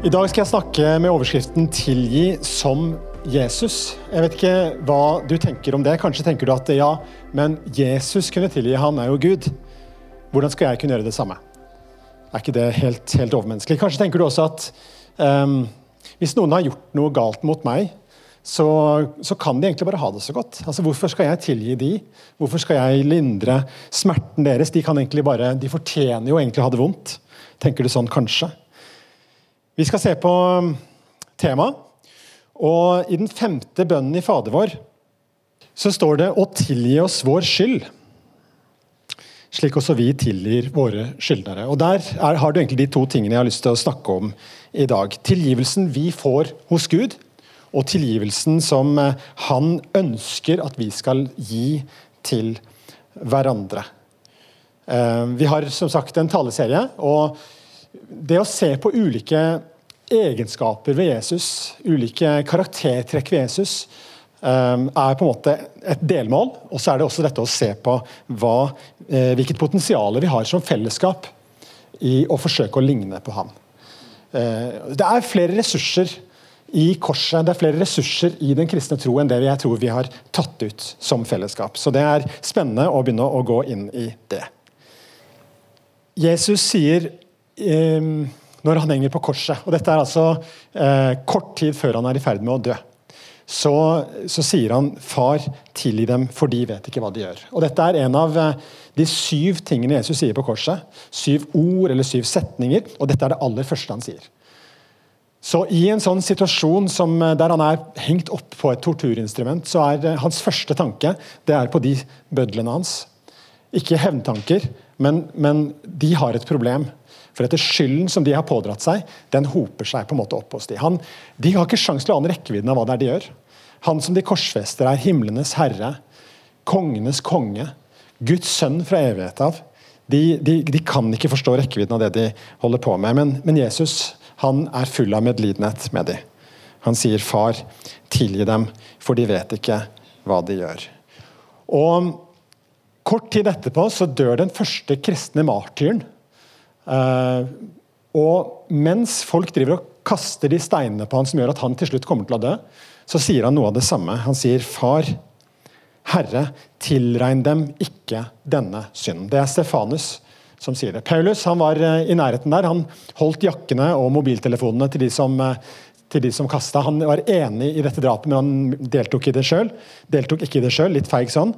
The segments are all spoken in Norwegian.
I dag skal jeg snakke med overskriften 'Tilgi som Jesus'. Jeg vet ikke hva du tenker om det. Kanskje tenker du at ja, men Jesus kunne tilgi, han er jo Gud. Hvordan skal jeg kunne gjøre det samme? Er ikke det helt, helt overmenneskelig? Kanskje tenker du også at um, hvis noen har gjort noe galt mot meg, så, så, kan de egentlig bare ha det så godt. Altså, Hvorfor skal jeg tilgi de? Hvorfor skal jeg lindre smerten deres? De, kan egentlig bare, de fortjener jo egentlig å ha det vondt. Tenker du sånn, kanskje? Vi skal se på um, temaet. Og i den femte bønnen i Fader vår så står det 'å tilgi oss vår skyld'. Slik også vi tilgir våre skyldnere. Og Der er, har du egentlig de to tingene jeg har lyst til å snakke om i dag. Tilgivelsen vi får hos Gud, og tilgivelsen som eh, han ønsker at vi skal gi til hverandre. Eh, vi har som sagt en taleserie. og det å se på ulike egenskaper ved Jesus, ulike karaktertrekk ved Jesus, um, er på en måte et delmål. Og så er det også dette å se på hva, eh, hvilket potensial vi har som fellesskap i å forsøke å ligne på ham. Eh, det er flere ressurser i korset, det er flere ressurser i den kristne tro enn det jeg tror vi har tatt ut som fellesskap. Så det er spennende å begynne å gå inn i det. Jesus sier Ehm, når han henger på korset. og Dette er altså eh, kort tid før han er i ferd med å dø. Så, så, sier han 'Far, tilgi dem, for de vet ikke hva de gjør'. Og Dette er en av eh, de syv tingene Jesus sier på korset. Syv ord eller syv setninger, og dette er det aller første han sier. Så I en sånn situasjon som, eh, der han er hengt opp på et torturinstrument, så er hans første tanke det er på de bødlene hans. Ikke hevntanker, men, men de har et problem. For etter skylden som de har pådratt seg, den hoper seg på en måte opp hos de. Han, de har ikke sjans til å ane rekkevidden av hva det er de gjør. Han som de korsfester, er himlenes herre, kongenes konge, Guds sønn fra evighet av. De, de, de, kan ikke forstå rekkevidden av det de holder på med. Men, men Jesus han er full av medlidenhet med dem. Han sier, 'Far, tilgi dem, for de vet ikke hva de gjør'. Og Kort tid etterpå så dør den første kristne martyren og mens folk driver og kaster de steinene på han som gjør at han til slutt kommer til å dø, så sier han noe av det samme. Han sier, 'Far, Herre, tilregn dem ikke denne synden'. Det er Stefanus som sier det. Paulus han var uh, i nærheten der. Han holdt jakkene og mobiltelefonene til de som uh, til de som kasta. Han var enig i dette drapet, men han deltok, i det selv. deltok ikke i det sjøl. Litt feig sånn.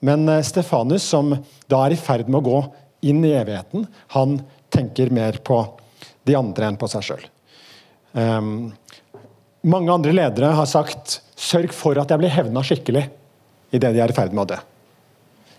Men Stefanus, som da er i ferd med å gå inn i evigheten, han tenker mer på de andre enn på seg sjøl. Um, ehm, mange andre ledere har sagt 'sørg for at jeg blir hevna skikkelig' idet de er i ferd med å dø.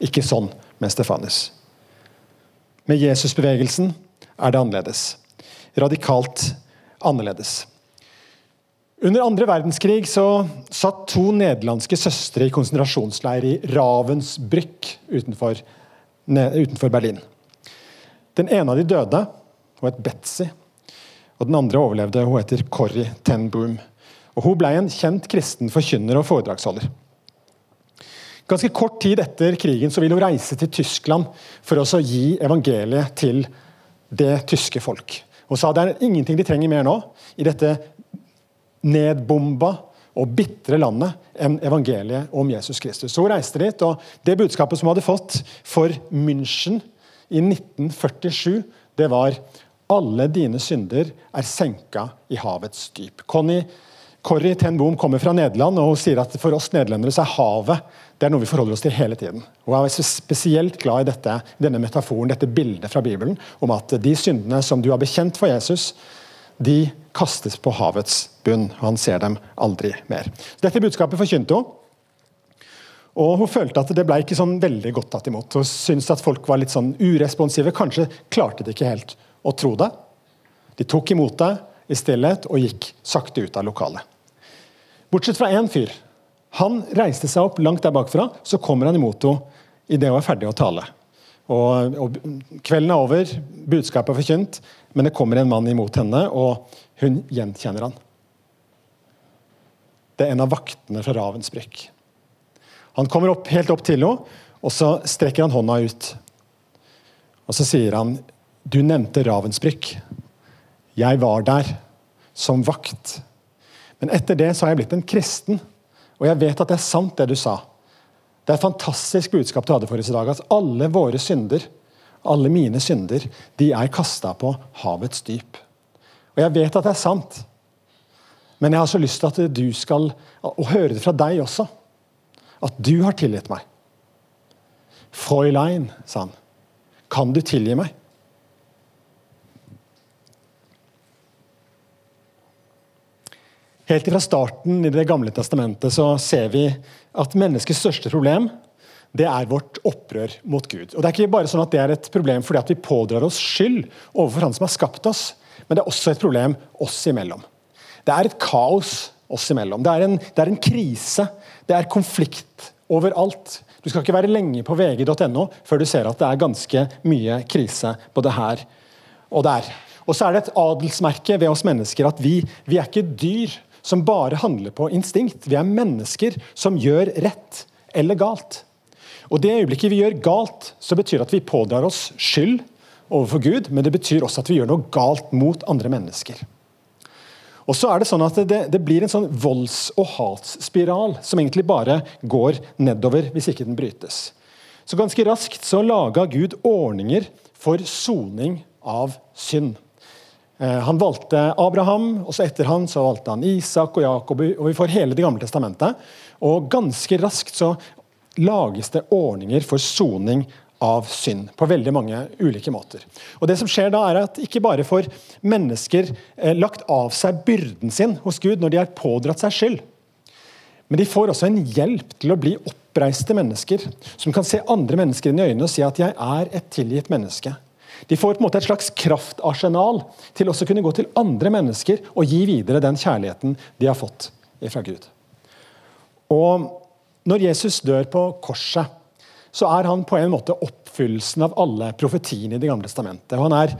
Ikke sånn med Stefanus. Med Jesusbevegelsen er det annerledes. Radikalt annerledes. Under andre verdenskrig så satt to nederlandske søstre i konsentrasjonsleir i Ravensbrück utenfor, utenfor Berlin. Den ene av de døde. Hun het Betzy. Og den andre overlevde. Hun heter Corrie ten Boom. Og Hun ble en kjent kristen forkynner og foredragsholder. Ganske kort tid etter krigen så ville hun reise til Tyskland for å gi evangeliet til det tyske folk. Hun sa det er ingenting de trenger mer nå i dette nedbomba og bitre landet enn evangeliet om Jesus Kristus. Så hun reiste dit, og Det budskapet som hun hadde fått for München i 1947, det var alle dine synder er senka i havets dyp. Connie Corrie ten Boom kommer fra Nederland og hun sier at for oss nederlendere så er havet det er noe vi forholder oss til hele tiden. Hun er spesielt glad i dette, denne metaforen, dette bildet fra Bibelen om at de syndene som du har bekjent for Jesus, de kastes på havets bunn. og Han ser dem aldri mer. Dette budskapet forkynte hun. Og Hun følte at det ble ikke sånn veldig godt tatt imot. Hun syntes at folk var litt sånn uresponsive. Kanskje klarte de ikke helt å tro det. De tok imot det i stillhet og gikk sakte ut av lokalet. Bortsett fra én fyr. Han reiste seg opp langt der bakfra, så kommer han imot henne idet hun er ferdig å tale. Og, og, Kvelden er over, budskapet er forkynt, men det kommer en mann imot henne, og hun gjenkjenner han. Det er en av vaktene fra Ravensbrück. Han kommer opp, helt opp til henne, og så strekker han hånda ut. Og så sier han, 'Du nevnte Ravensbrück. Jeg var der, som vakt. Men etter det så har jeg blitt en kristen, og jeg vet at det er sant, det du sa. Det er et fantastisk budskap du hadde for oss i dag. At alle våre synder, alle mine synder, de er kasta på havets dyp. Og jeg vet at det er sant. Men jeg har så lyst til at du skal, å høre det fra deg også, at du har tilgitt meg. Freulein, sa han, kan du tilgi meg? Helt fra starten i Det gamle testamentet så ser vi at menneskets største problem det er vårt opprør mot Gud. Og Det er ikke bare sånn at det er et problem fordi at vi pådrar oss skyld overfor Han som har skapt oss, men det er også et problem oss imellom. Det er et kaos oss imellom. Det er en, det er en krise. Det er konflikt overalt. Du skal ikke være lenge på vg.no før du ser at det er ganske mye krise både her og der. Og så er det et adelsmerke ved oss mennesker at vi, vi er ikke dyr som bare handler på instinkt. Vi er mennesker som gjør rett eller galt. Og Det øyeblikket vi gjør galt, så betyr at vi pådrar oss skyld overfor Gud, men det betyr også at vi gjør noe galt mot andre mennesker. Og så er Det sånn at det, det blir en sånn volds- og hatsspiral som egentlig bare går nedover hvis ikke den brytes. Så Ganske raskt så laga Gud ordninger for soning av synd. Eh, han valgte Abraham, og så etter han så valgte han Isak og Jakob. og Vi får hele Det gamle testamentet. Og Ganske raskt så lages det ordninger for soning av synd på veldig mange ulike måter. Og det som skjer da er at Ikke bare får mennesker eh, lagt av seg byrden sin hos Gud når de har pådratt seg skyld, men de får også en hjelp til å bli oppreiste mennesker som kan se andre mennesker inn i øynene og si at 'jeg er et tilgitt menneske'. De får på en måte et slags kraftarsenal til også å kunne gå til andre mennesker og gi videre den kjærligheten de har fått fra Gud. Og Når Jesus dør på korset, så er han på en måte oppfyllelsen av alle profetiene i Det gamle testamentet. Han er,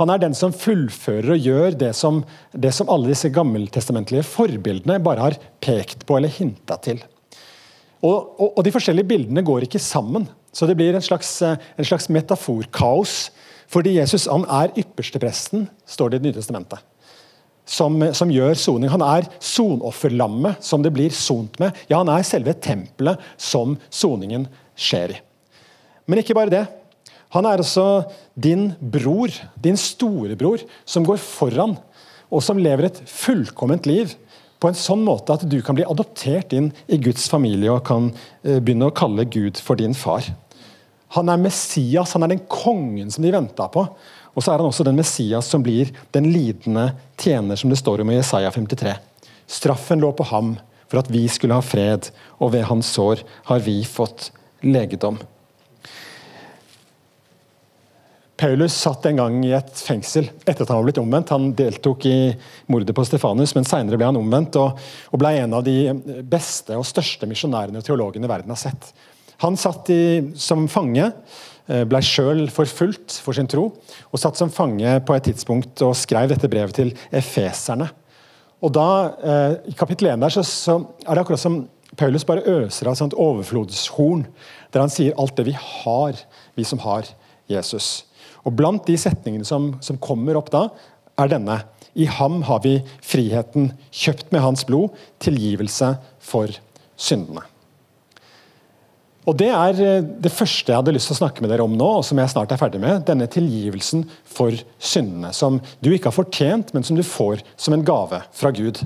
han er den som fullfører og gjør det som, det som alle disse gammeltestamentlige forbildene bare har pekt på eller hinta til. Og, og, og, De forskjellige bildene går ikke sammen, så det blir en slags, en slags metaforkaos. Fordi Jesus han er ypperstepresten, står det i Det nye testamentet. Som, som, gjør soning. Han er sonofferlammet som det blir sont med. Ja, han er selve tempelet som soningen skjer i. Men ikke bare det. Han er også din bror, din storebror, som går foran, og som lever et fullkomment liv på en sånn måte at du kan bli adoptert inn i Guds familie og kan eh, begynne å kalle Gud for din far. Han er Messias, han er den kongen som de venta på. Og så er han også den Messias som blir den lidende tjener, som det står om i Jesaja 53. Straffen lå på ham for at vi skulle ha fred, og ved hans sår har vi fått legedom. Paulus satt en gang i et fengsel etter at han var blitt omvendt. Han deltok i mordet på Stefanus, men senere ble han omvendt og, og ble en av de beste og største misjonærene og teologene verden har sett. Han satt i, som fange, eh, ble sjøl forfulgt for sin tro, og satt som fange på et tidspunkt og skrev dette brevet til efeserne. Og da, eh, I kapittel 1 der så, så er det akkurat som Paulus bare øser av et overflodshorn, der han sier alt det vi har, vi som har Jesus. Og Blant de setningene som, som kommer opp da, er denne. I ham har vi friheten, kjøpt med hans blod, tilgivelse for syndene. Og Det er eh, det første jeg hadde lyst til å snakke med dere om nå, og som jeg snart er ferdig med. Denne tilgivelsen for syndene, som du ikke har fortjent, men som du får som en gave fra Gud.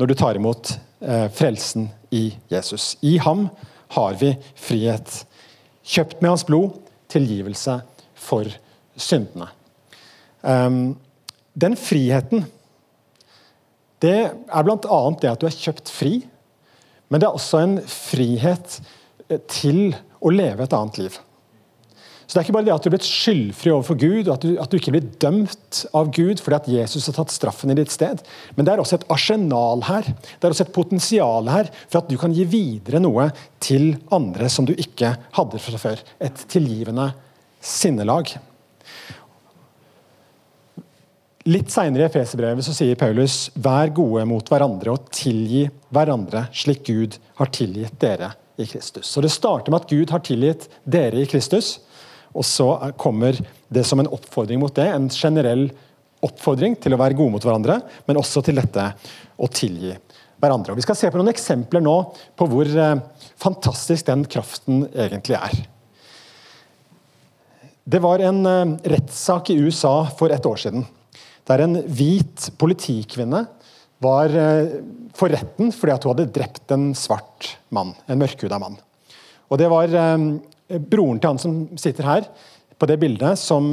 Når du tar imot frelsen i Jesus. I ham har vi frihet. Kjøpt med hans blod, tilgivelse for syndene. Den friheten det er bl.a. det at du er kjøpt fri, men det er også en frihet eh, til å leve et annet liv. Så Det er ikke bare det at du er blitt skyldfri overfor Gud, og at du, at du ikke blir dømt av Gud fordi at Jesus har tatt straffen i ditt sted, men det er også et arsenal her. Det er også et potensial her for at du kan gi videre noe til andre som du ikke hadde fra før. Et tilgivende sinnelag. Litt seinere i Efeserbrevet sier Paulus vær gode mot hverandre og tilgi hverandre slik Gud har tilgitt dere i Kristus. Så Det starter med at Gud har tilgitt dere i Kristus. Og så kommer det som en oppfordring mot det, en generell oppfordring til å være gode mot hverandre, men også til dette å tilgi hverandre. Og vi skal se på noen eksempler nå på hvor eh, fantastisk den kraften egentlig er. Det var en eh, rettssak i USA for et år siden, der en hvit politikvinne var eh, for retten fordi hun hadde drept en svart mann, en mørkhuda mann. Og Det var broren til han som sitter her, på det bildet, som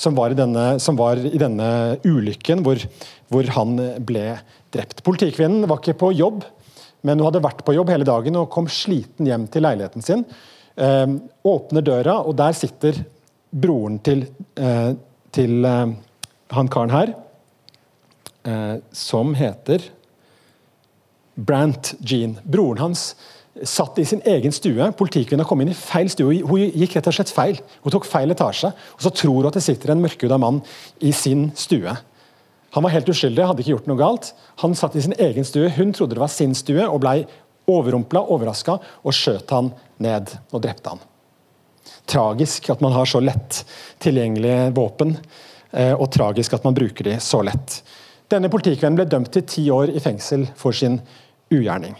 som var i denne, var i denne ulykken hvor, hvor, han ble drept. Politikvinnen var ikke på jobb, men hun hadde vært på jobb hele dagen og kom sliten hjem til leiligheten sin. Eh, åpner døra, og der sitter broren til, eh, til eh, han karen her, eh, som heter Brant Jean. Broren hans satt i sin egen stue. Politikvinnen kom inn i feil stue. Hun gikk rett og slett feil. Hun tok feil etasje. Og så tror hun at det sitter en mørkhuda mann i sin stue. Han var helt uskyldig, hadde ikke gjort noe galt. Han satt i sin egen stue. Hun trodde det var sin stue og ble overrumpla, overraska, og skjøt han ned og drepte han. Tragisk at man har så lett tilgjengelige våpen, eh, og tragisk at man bruker de så lett. Denne politikvennen ble dømt til ti år i fengsel for sin ugjerning.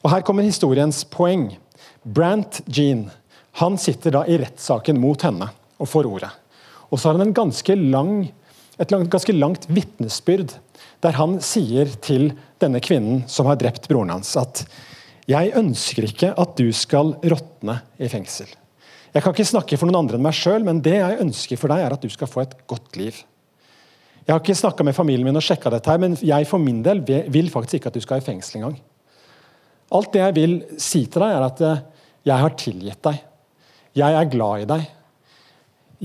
Og Her kommer historiens poeng. Brant Jean han sitter da i rettssaken mot henne og får ordet. Og så har han lang, et ganske langt vitnesbyrd der han sier til denne kvinnen som har drept broren hans, at jeg ønsker ikke at du skal råtne i fengsel. Jeg kan ikke snakke for noen andre enn meg sjøl, men det jeg ønsker for deg, er at du skal få et godt liv. Jeg har ikke snakka med familien min og sjekka dette, her, men jeg for min del vil faktisk ikke at du skal i fengsel engang. Alt det jeg vil si til deg, er at eh, jeg har tilgitt deg. Jeg er glad i deg.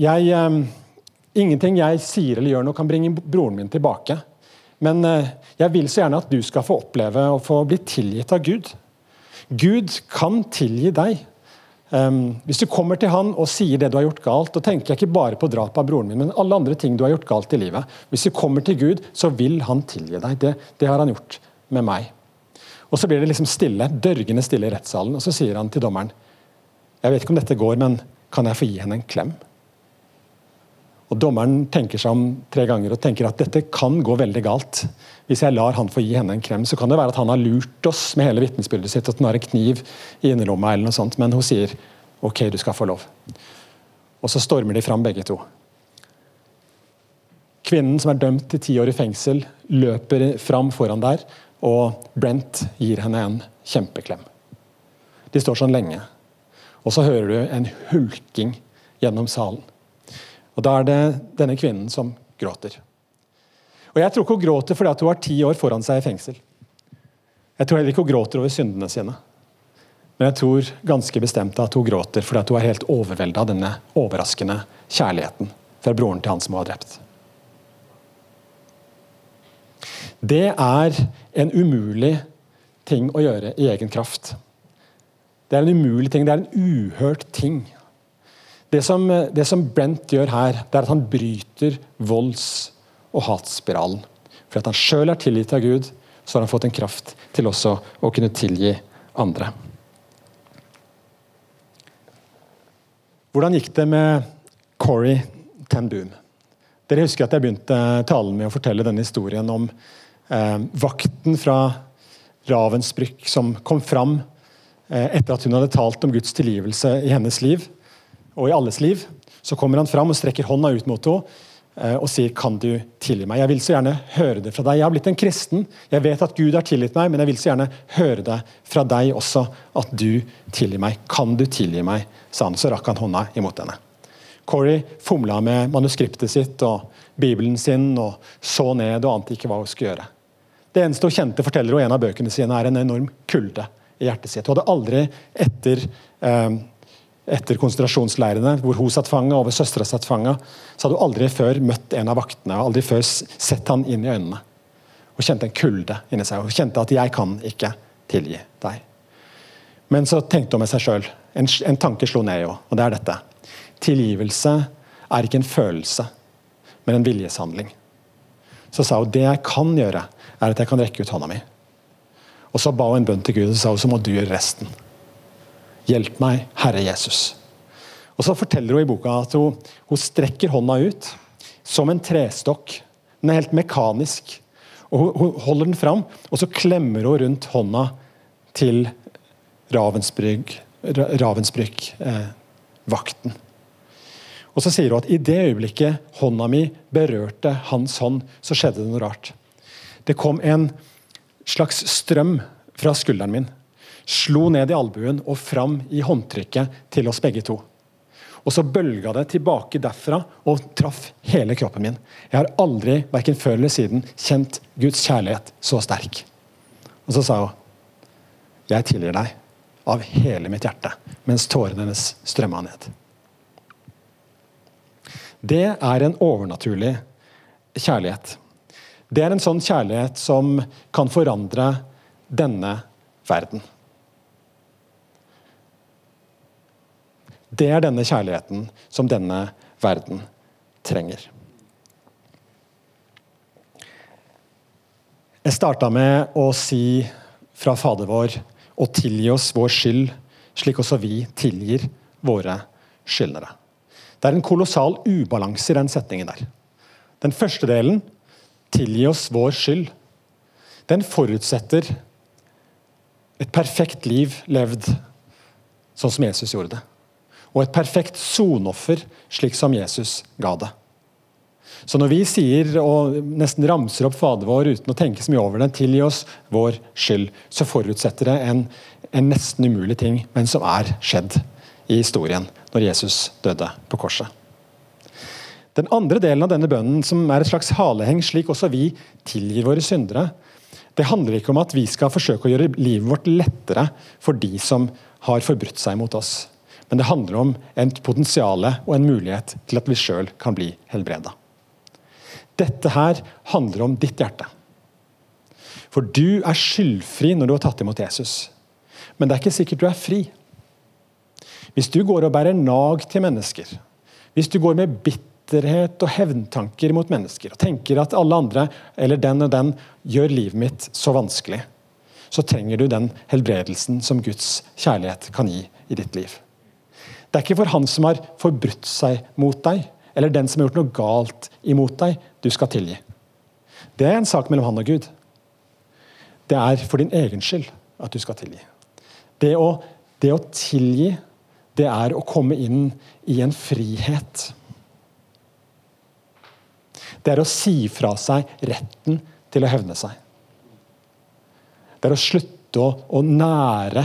Jeg, eh, ingenting jeg sier eller gjør nå, kan bringe broren min tilbake. Men eh, jeg vil så gjerne at du skal få oppleve å få bli tilgitt av Gud. Gud kan tilgi deg. Um, hvis du kommer til han og sier det du har gjort galt, og tenker jeg ikke bare på drapet av broren min, men alle andre ting du har gjort galt i livet. Hvis du kommer til Gud, så vil han tilgi deg. Det, det har han gjort med meg. Og Så blir det liksom stille, dørgende stille i rettssalen, og så sier han til dommeren Jeg vet ikke om dette går, men kan jeg få gi henne en klem? Og Dommeren tenker seg om tre ganger og tenker at dette kan gå veldig galt. Hvis jeg lar han få gi henne en klem, så kan det være at han har lurt oss med hele vitnesbyrdet sitt, at han har en kniv i innerlomma eller noe sånt, men hun sier OK, du skal få lov. Og så stormer de fram begge to. Kvinnen som er dømt til ti år i fengsel, løper fram foran der og Brent gir henne en kjempeklem. De står sånn lenge. Og så hører du en hulking gjennom salen. Og Da er det denne kvinnen som gråter. Og Jeg tror ikke hun gråter fordi hun har ti år foran seg i fengsel. Jeg tror heller ikke hun gråter over syndene sine. Men jeg tror ganske bestemt at hun gråter fordi hun er helt overvelda av denne overraskende kjærligheten fra broren til han som hun har drept. Det er en umulig ting å gjøre i egen kraft. Det er en umulig ting, det er en uhørt ting. Det som, det som Brent gjør her, det er at han bryter volds- og hatspiralen. For at han sjøl er tilgitt av Gud, så har han fått en kraft til også å kunne tilgi andre. Hvordan gikk det med Corey Ten Boom? Dere husker at jeg begynte talen med å fortelle denne historien om vakten fra Ravensbrück som kom fram eh, etter at hun hadde talt om Guds tilgivelse i hennes liv og i alles liv. Så kommer han fram og strekker hånda ut mot henne eh, og sier 'Kan du tilgi meg?' Jeg vil så gjerne høre det fra deg. Jeg har blitt en kristen. Jeg vet at Gud har tilgitt meg, men jeg vil så gjerne høre det fra deg også, at du tilgir meg. Kan du tilgi meg? sa han. Så rakk han hånda imot henne. Corey fomla med manuskriptet sitt og Bibelen sin og så ned og ante ikke hva hun skulle gjøre. Det eneste hun kjente, forteller hun i en av bøkene sine, er en enorm kulde i hjertet sitt. Hun hadde aldri etter, eh, etter konsentrasjonsleirene, hvor hun satt fanga og søstera satt fanga, så hadde hun aldri før møtt en av vaktene aldri før sett han inn i øynene. Hun kjente en kulde inni seg. Hun kjente at 'jeg kan ikke tilgi deg'. Men så tenkte hun med seg sjøl. En, en, tanke slo ned i henne, og det er dette. Tilgivelse er ikke en følelse, men en viljeshandling. Så sa hun det jeg kan gjøre, er at jeg kan rekke ut hånda mi. Og Så ba hun en bønn til Gud og sa hun, så må du gjøre resten. Hjelp meg, Herre Jesus. Og Så forteller hun i boka at hun, hun strekker hånda ut, som en trestokk. Den er helt mekanisk. Og Hun holder den fram, og så klemmer hun rundt hånda til Ravensbrück, eh, vakten. Og så sier hun at i det øyeblikket hånda mi berørte hans hånd, så skjedde det noe rart. Det kom en slags strøm fra skulderen min. Slo ned i albuen og fram i håndtrykket til oss begge to. Og så bølga det tilbake derfra og traff hele kroppen min. Jeg har aldri, verken før eller siden, kjent Guds kjærlighet så sterk. Og så sa hun, 'Jeg tilgir deg av hele mitt hjerte', mens tårene hennes strømma ned. Det er en overnaturlig kjærlighet. Det er en sånn kjærlighet som kan forandre denne verden. Det er denne kjærligheten som denne verden trenger. Jeg starta med å si fra Fader vår å tilgi oss vår skyld, slik også vi tilgir våre skyldnere. Det er en kolossal ubalanse i den setningen der. Den første delen, tilgi oss vår skyld, den forutsetter et perfekt liv levd sånn som Jesus gjorde det. Og et perfekt sonoffer, slik som Jesus ga det. Så når vi sier og nesten ramser opp Fader vår uten å tenke så mye over det, tilgi oss vår skyld, så forutsetter det en, en nesten umulig ting, men som er skjedd i historien når Jesus døde på korset. Den andre delen av denne bønnen, som er et slags haleheng, slik også vi tilgir våre syndere, det handler ikke om at vi skal forsøke å gjøre livet vårt lettere for de som har forbrutt seg mot oss. Men det handler om et potensial og en mulighet til at vi sjøl kan bli helbreda. Dette her handler om ditt hjerte. For du er skyldfri når du har tatt imot Jesus. Men det er ikke sikkert du er fri. Hvis du går og bærer nag til mennesker, hvis du går med bitterhet og hevntanker mot mennesker og tenker at alle andre eller den og den gjør livet mitt så vanskelig, så trenger du den helbredelsen som Guds kjærlighet kan gi i ditt liv. Det er ikke for han som har forbrutt seg mot deg, eller den som har gjort noe galt imot deg, du skal tilgi. Det er en sak mellom han og Gud. Det er for din egen skyld at du skal tilgi. Det å, det å tilgi det er å komme inn i en frihet. Det er å si fra seg retten til å hevne seg. Det er å slutte å, å nære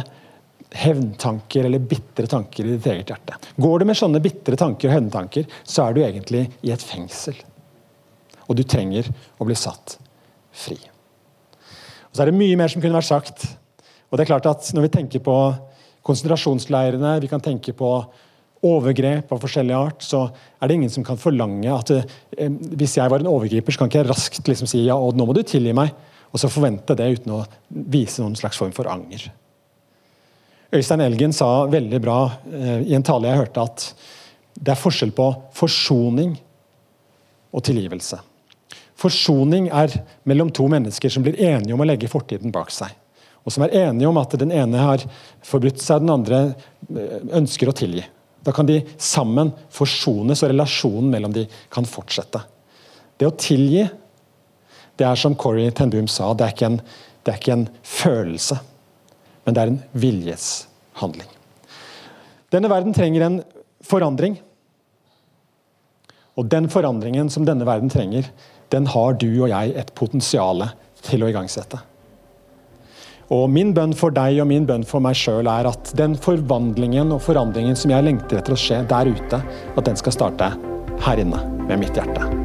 hevntanker eller bitre tanker i ditt eget hjerte. Går du med sånne bitre tanker og hevntanker, så er du egentlig i et fengsel. Og du trenger å bli satt fri. Og Så er det mye mer som kunne vært sagt. Og det er klart at Når vi tenker på konsentrasjonsleirene, vi kan tenke på overgrep av forskjellig art, så er det ingen som kan forlange at eh, hvis jeg var en overgriper, så kan ikke jeg raskt liksom si ja, Odd, nå må du tilgi meg, og så forvente det uten å vise noen slags form for anger. Øystein Elgen sa veldig bra eh, i en tale jeg hørte, at det er forskjell på forsoning og tilgivelse. Forsoning er mellom to mennesker som blir enige om å legge fortiden bak seg og som er enige om at den ene har forbrutt seg, den andre eh, ønsker å tilgi. Da kan de sammen forsones, og relasjonen mellom de kan fortsette. Det å tilgi, det er som Corrie Ten Boom sa, det er, ikke en, det er ikke en følelse, men det er en viljeshandling. Denne verden trenger en forandring. Og den forandringen som denne verden trenger, den har du og jeg et potensial til å igangsette. Og Min bønn for deg og min bønn for meg sjøl er at den forvandlingen og forandringen som jeg lengter etter å skje der ute, at den skal starte her inne med mitt hjerte.